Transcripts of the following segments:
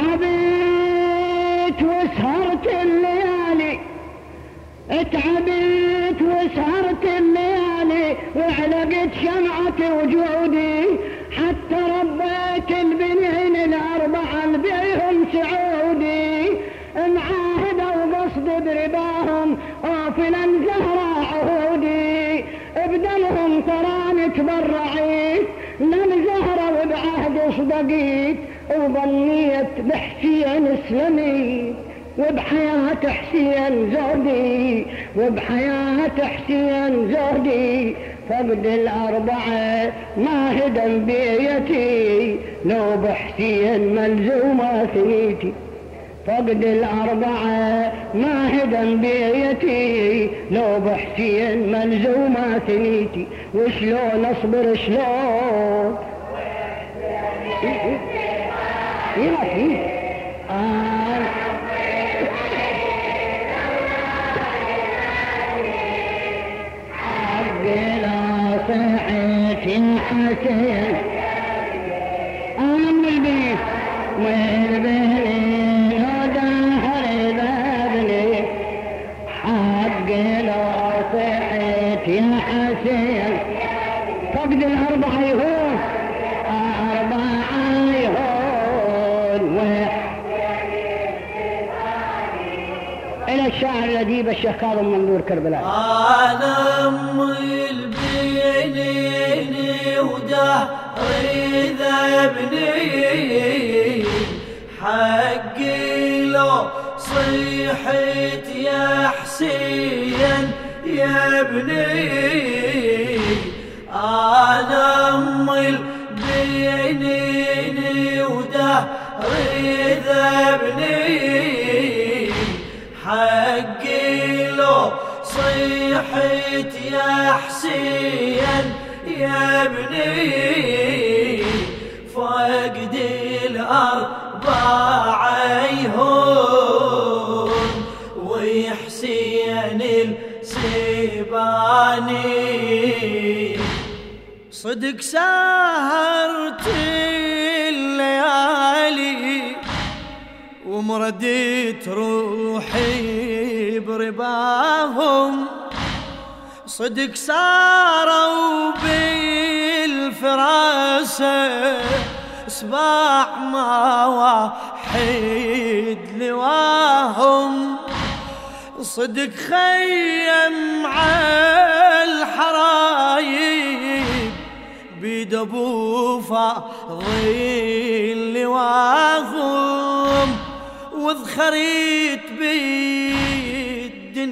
تعبت وسهرت الليالي. تعبت وسهرت الليالي وعلقت شمعة وجودي. حتى ربيت البنين الأربعة بيهم سعودي. معاهدة وقصد برباهم غافلا زهرة عهودي. بدلهم تراني تبرعيت لم زهرة وبعهد صدقيت. وظنيت بحسين اسلمي وبحياة حسين زودي وبحياة حسين زودي فقد الأربعة ما هدم بيتي لو بحسين ملزومة ثنيتي فقد الأربعة ما هدم بيتي لو بحسين ملزومة ثنيتي وشلون أصبر؟ شلون؟ حسين أنا البيت حق لا صحة حسين. فقد الشاعر الأديب الشيخ كاظم منظور كربلاء. أنا أمي البنيني ودهري ذبني حقي لو صيحت يا حسين يا ابني. أنا أمي البنيني ودهري ذبني حقي لو صيحت يا حسين يا ابني فقد الأربعة يهون ويحسين السيباني صدق سهرت الليالي ومرديت روحي برباهم صدق ساروا بالفراسة صباح ما واحد لواهم. صدق خيم على الحرايب بيد أبو فاضل لواهم. وذخريت بالدنيا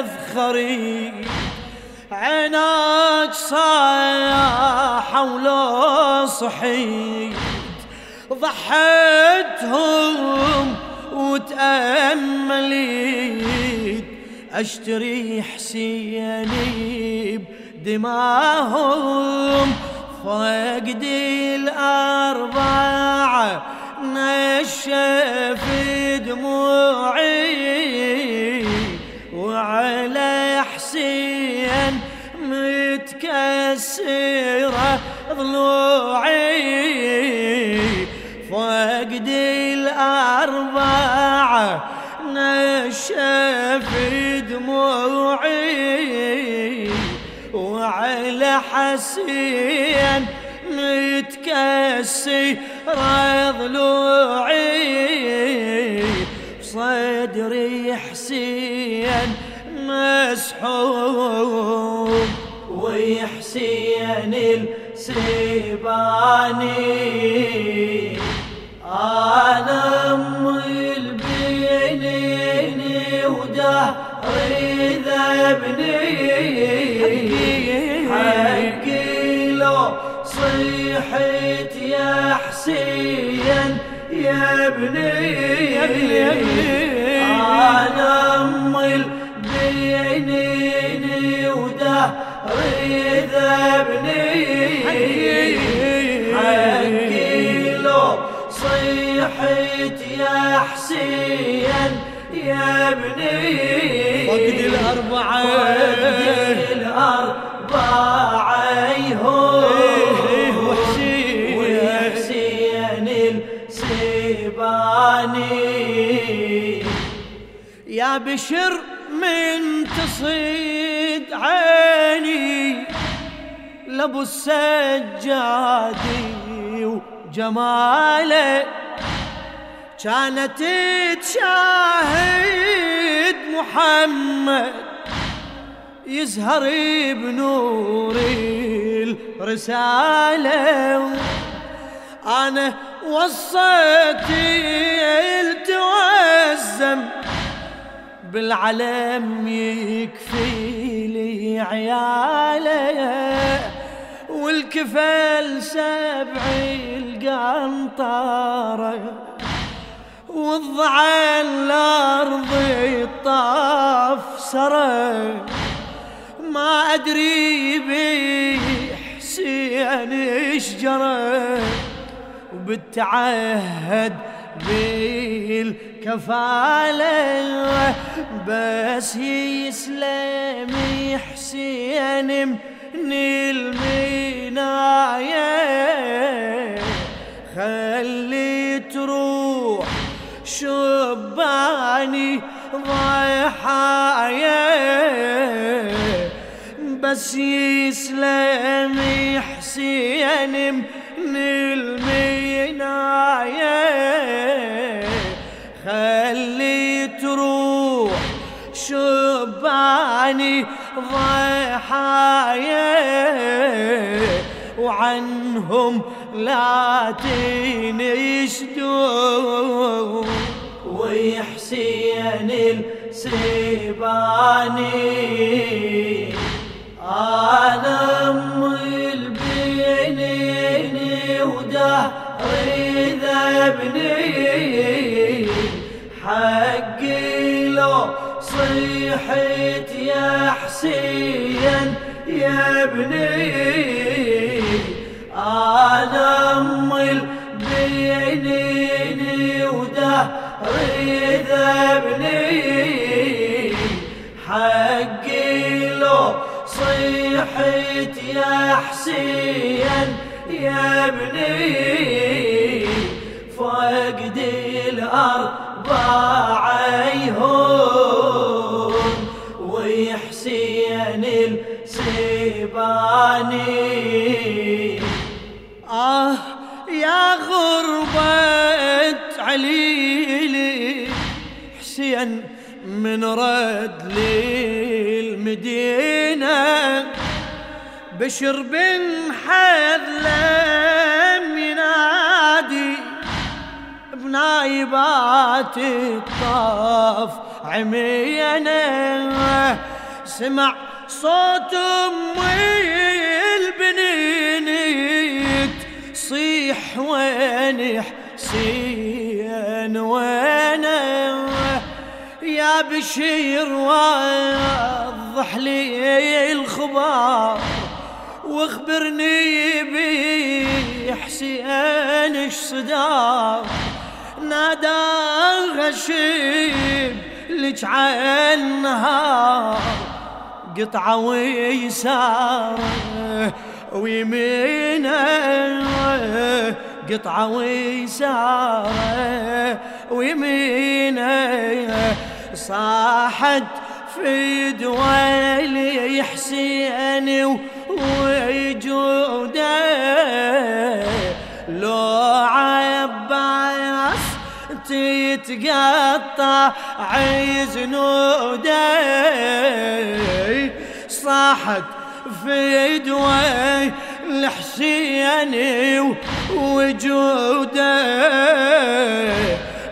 ذخريت عيناك صايحة ولو صحيت. ضحيتهم وتأمليت. أشتري حسيني بدماهم فقد الأربعة نشف دموعي. وعلى حسين متكسرة ضلوعي فقد الأربعة نشف دموعي. وعلى حسين متكسر ضلوعي. صدري حسين مسحوب ويحسين السيباني. أنا امي البنيني ودهري ذبني حقي لو صيحت يا حسين يا ابني. أنا حقي لو صيحت يا حسين يا ابني فقد الأربعة. فقد الأربعة يهون وحسين وحسين السيبان سيباني يا بشر من تصيد عيني. لابو السجادي وجماله كانت تشاهد محمد يزهر بنور الرسالة. أنا وصيت التوزم بالعلم يكفي لي عياله. والكفل سبع القنطره والضعى الأرض الطاف سرى ما أدري بي حسين إيش جرى بالكفالة. بس يسلم حسين من المناية خلي تروح شباني ضحايا. بس يسلم حسين من المناية خلي تروح شباني ضحايا وعنهم لا تنشدوا ويحسين السيباني أنا أم البنين ودهري ذبني حقي لو صيحت يا حسين يا ابني. أنا ام البنين ودهري ذبني حقي لو صيحت يا حسين يا ابني. فقد الأربع عيهون السيباني آه يا غربة عليلي حسين من رد للمدينة بشر بن حذلم ينادي بنايبات الطاف عمينا سمع صوت أمي البنينيت. صيح وين حسين وين يا بشير وضح لي الخبر واخبرني بي حسين إيش صدار. ناداها شيب لك عالنهار قطعة ويساره ويمينه قطعة ويساره ويمينه صاحت في دوالي حسين وجوده تتقطع عزنوده صاحت في دوي الحسين وجوده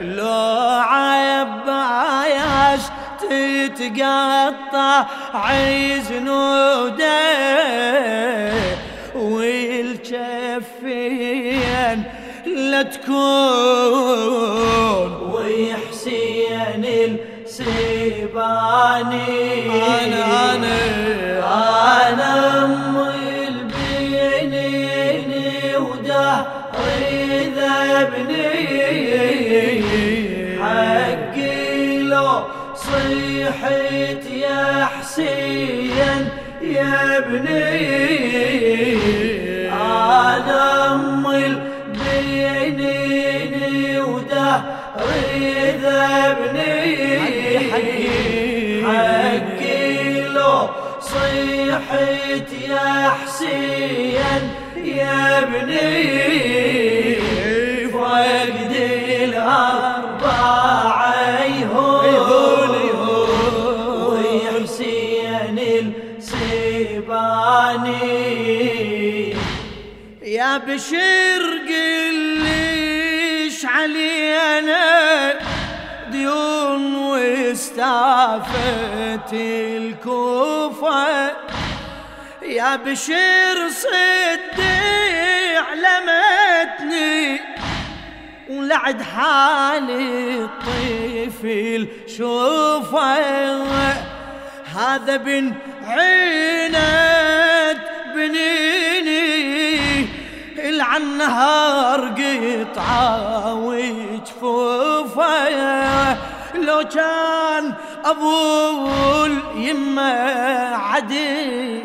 لو عباس تتقطع عزنوده والجفين لا تكون. السيباني أنا أنا أنا أم البنين ودهري ذبني حقي لو صيحت يا حسين يا ابني. أنا أم البنين وده ريد حقي لو صيحت يا حسين يا ابني. فقد الأربعة يهون ويحسين السيباني. يا ليش علينا. ديون واستعفت الكوفة. يا بشير صدي علمتني ولعد حالي الطفل شوفه هذا بن عينت بنيني العن نهار قطعة وجفوفة. لو كان ابو اليمة عدي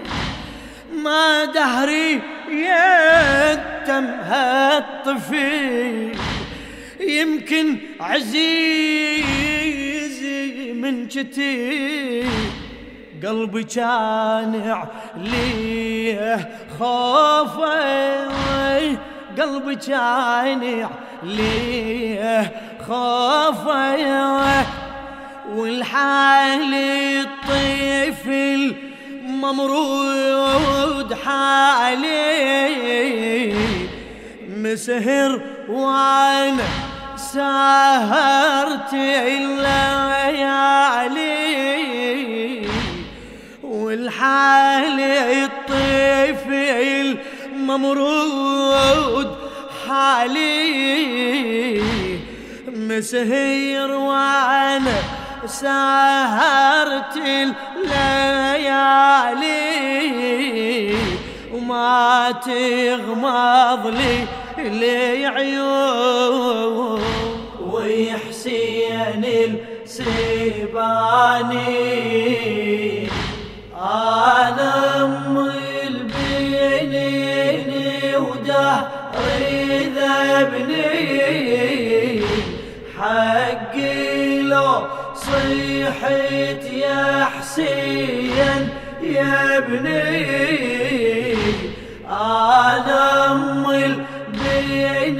ما دهري يتم هالطفل يمكن عزيزي من جتي قلبي كان ليه خوفه قلبي كان ليه خوفه والحال الطفل ممرود حالي مسهر وأنا سهرت الليالي والحال الطفل ممرود حالي مسهر وأنا سهرت الليالي وما تغمض لي لي عيون ويحسين السيباني. أنا ام ذبني حقي لو صيحت يا حسين يا ابني. أنا ام البنين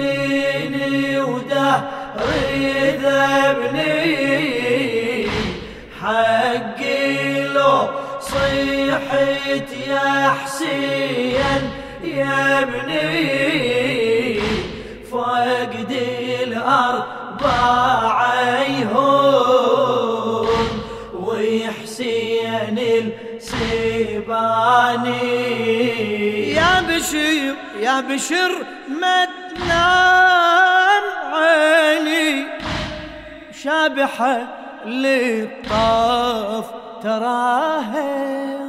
ودهري ذبني حقي لو صيحت يا حسين يا ابني. فقد الأربعة يهون ويحسين السيباني يا بشير يا بشر ما تنام عيني شابحة للطاف تراها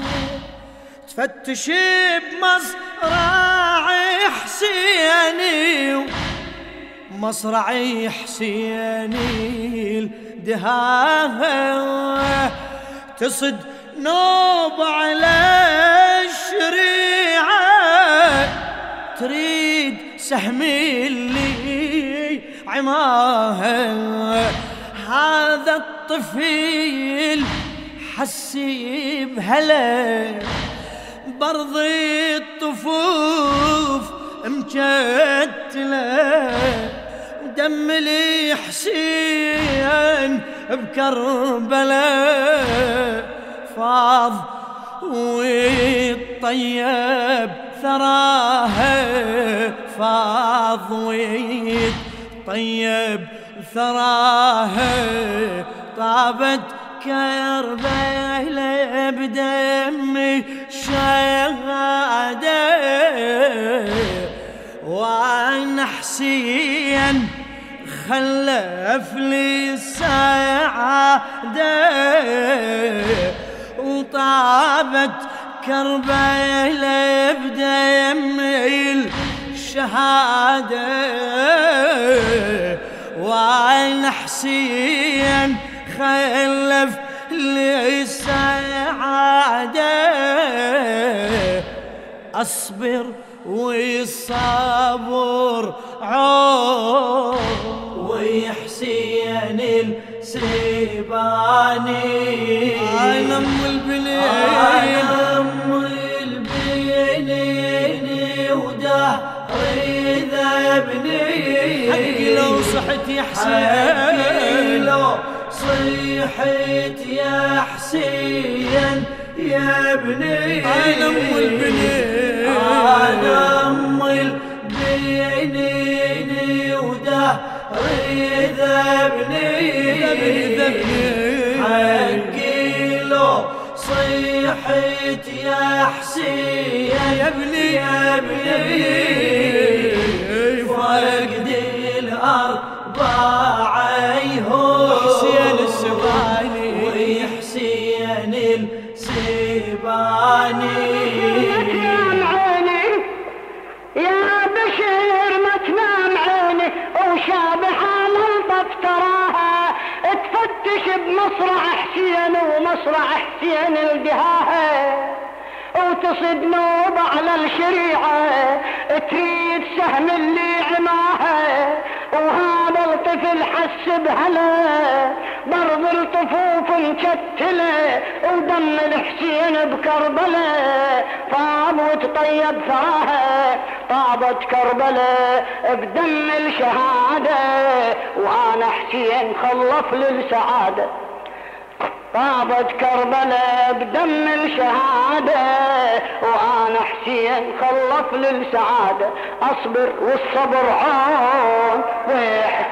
تفتش بمصرع حسيني مصرعي حسيني الدهاها تصد نوب على الشريعة تريد سهمي اللي عماها هذا الطفل حسي بهلا برضي الطفوف مجتله دم لي حسين بكربلاء فاض ويطيب ثراها فاض ويطيب ثراها طابت كربلاء بدم شهادة وأنا حسين خلف لي السعادة وطابت كربلاء بدم الشهادة وأنا حسين خلف لي السعادة أصبر والصبر عون ويحسين سيباني أنا ام البنين أنا ام البنين ودهري ذبني حقي لو صحت يا حسين. لو صيحت يا حسين يا ابني. أنا ام البنين ذبني ذبني حقي لو صيحت يا حسين يا ابني. يا ابني فقد الأربعة يهون حسين السباني. وحسين السباني. تفتش بمصرع حسين ومصرع حسين الدهاها وتصد نوب على الشريعة تريد سهم اللي عماها. وهذا الطفل حس بهلا برض الطفوف مكتلة ودم الحسين بكربلة طاب وتطيب ثراها طابت كربلة بدم الشهادة وأنا حسين خلف للسعادة. طابت كربلاء بدم الشهادة وأنا حسين خلف للسعادة. أصبر والصبر عون ويح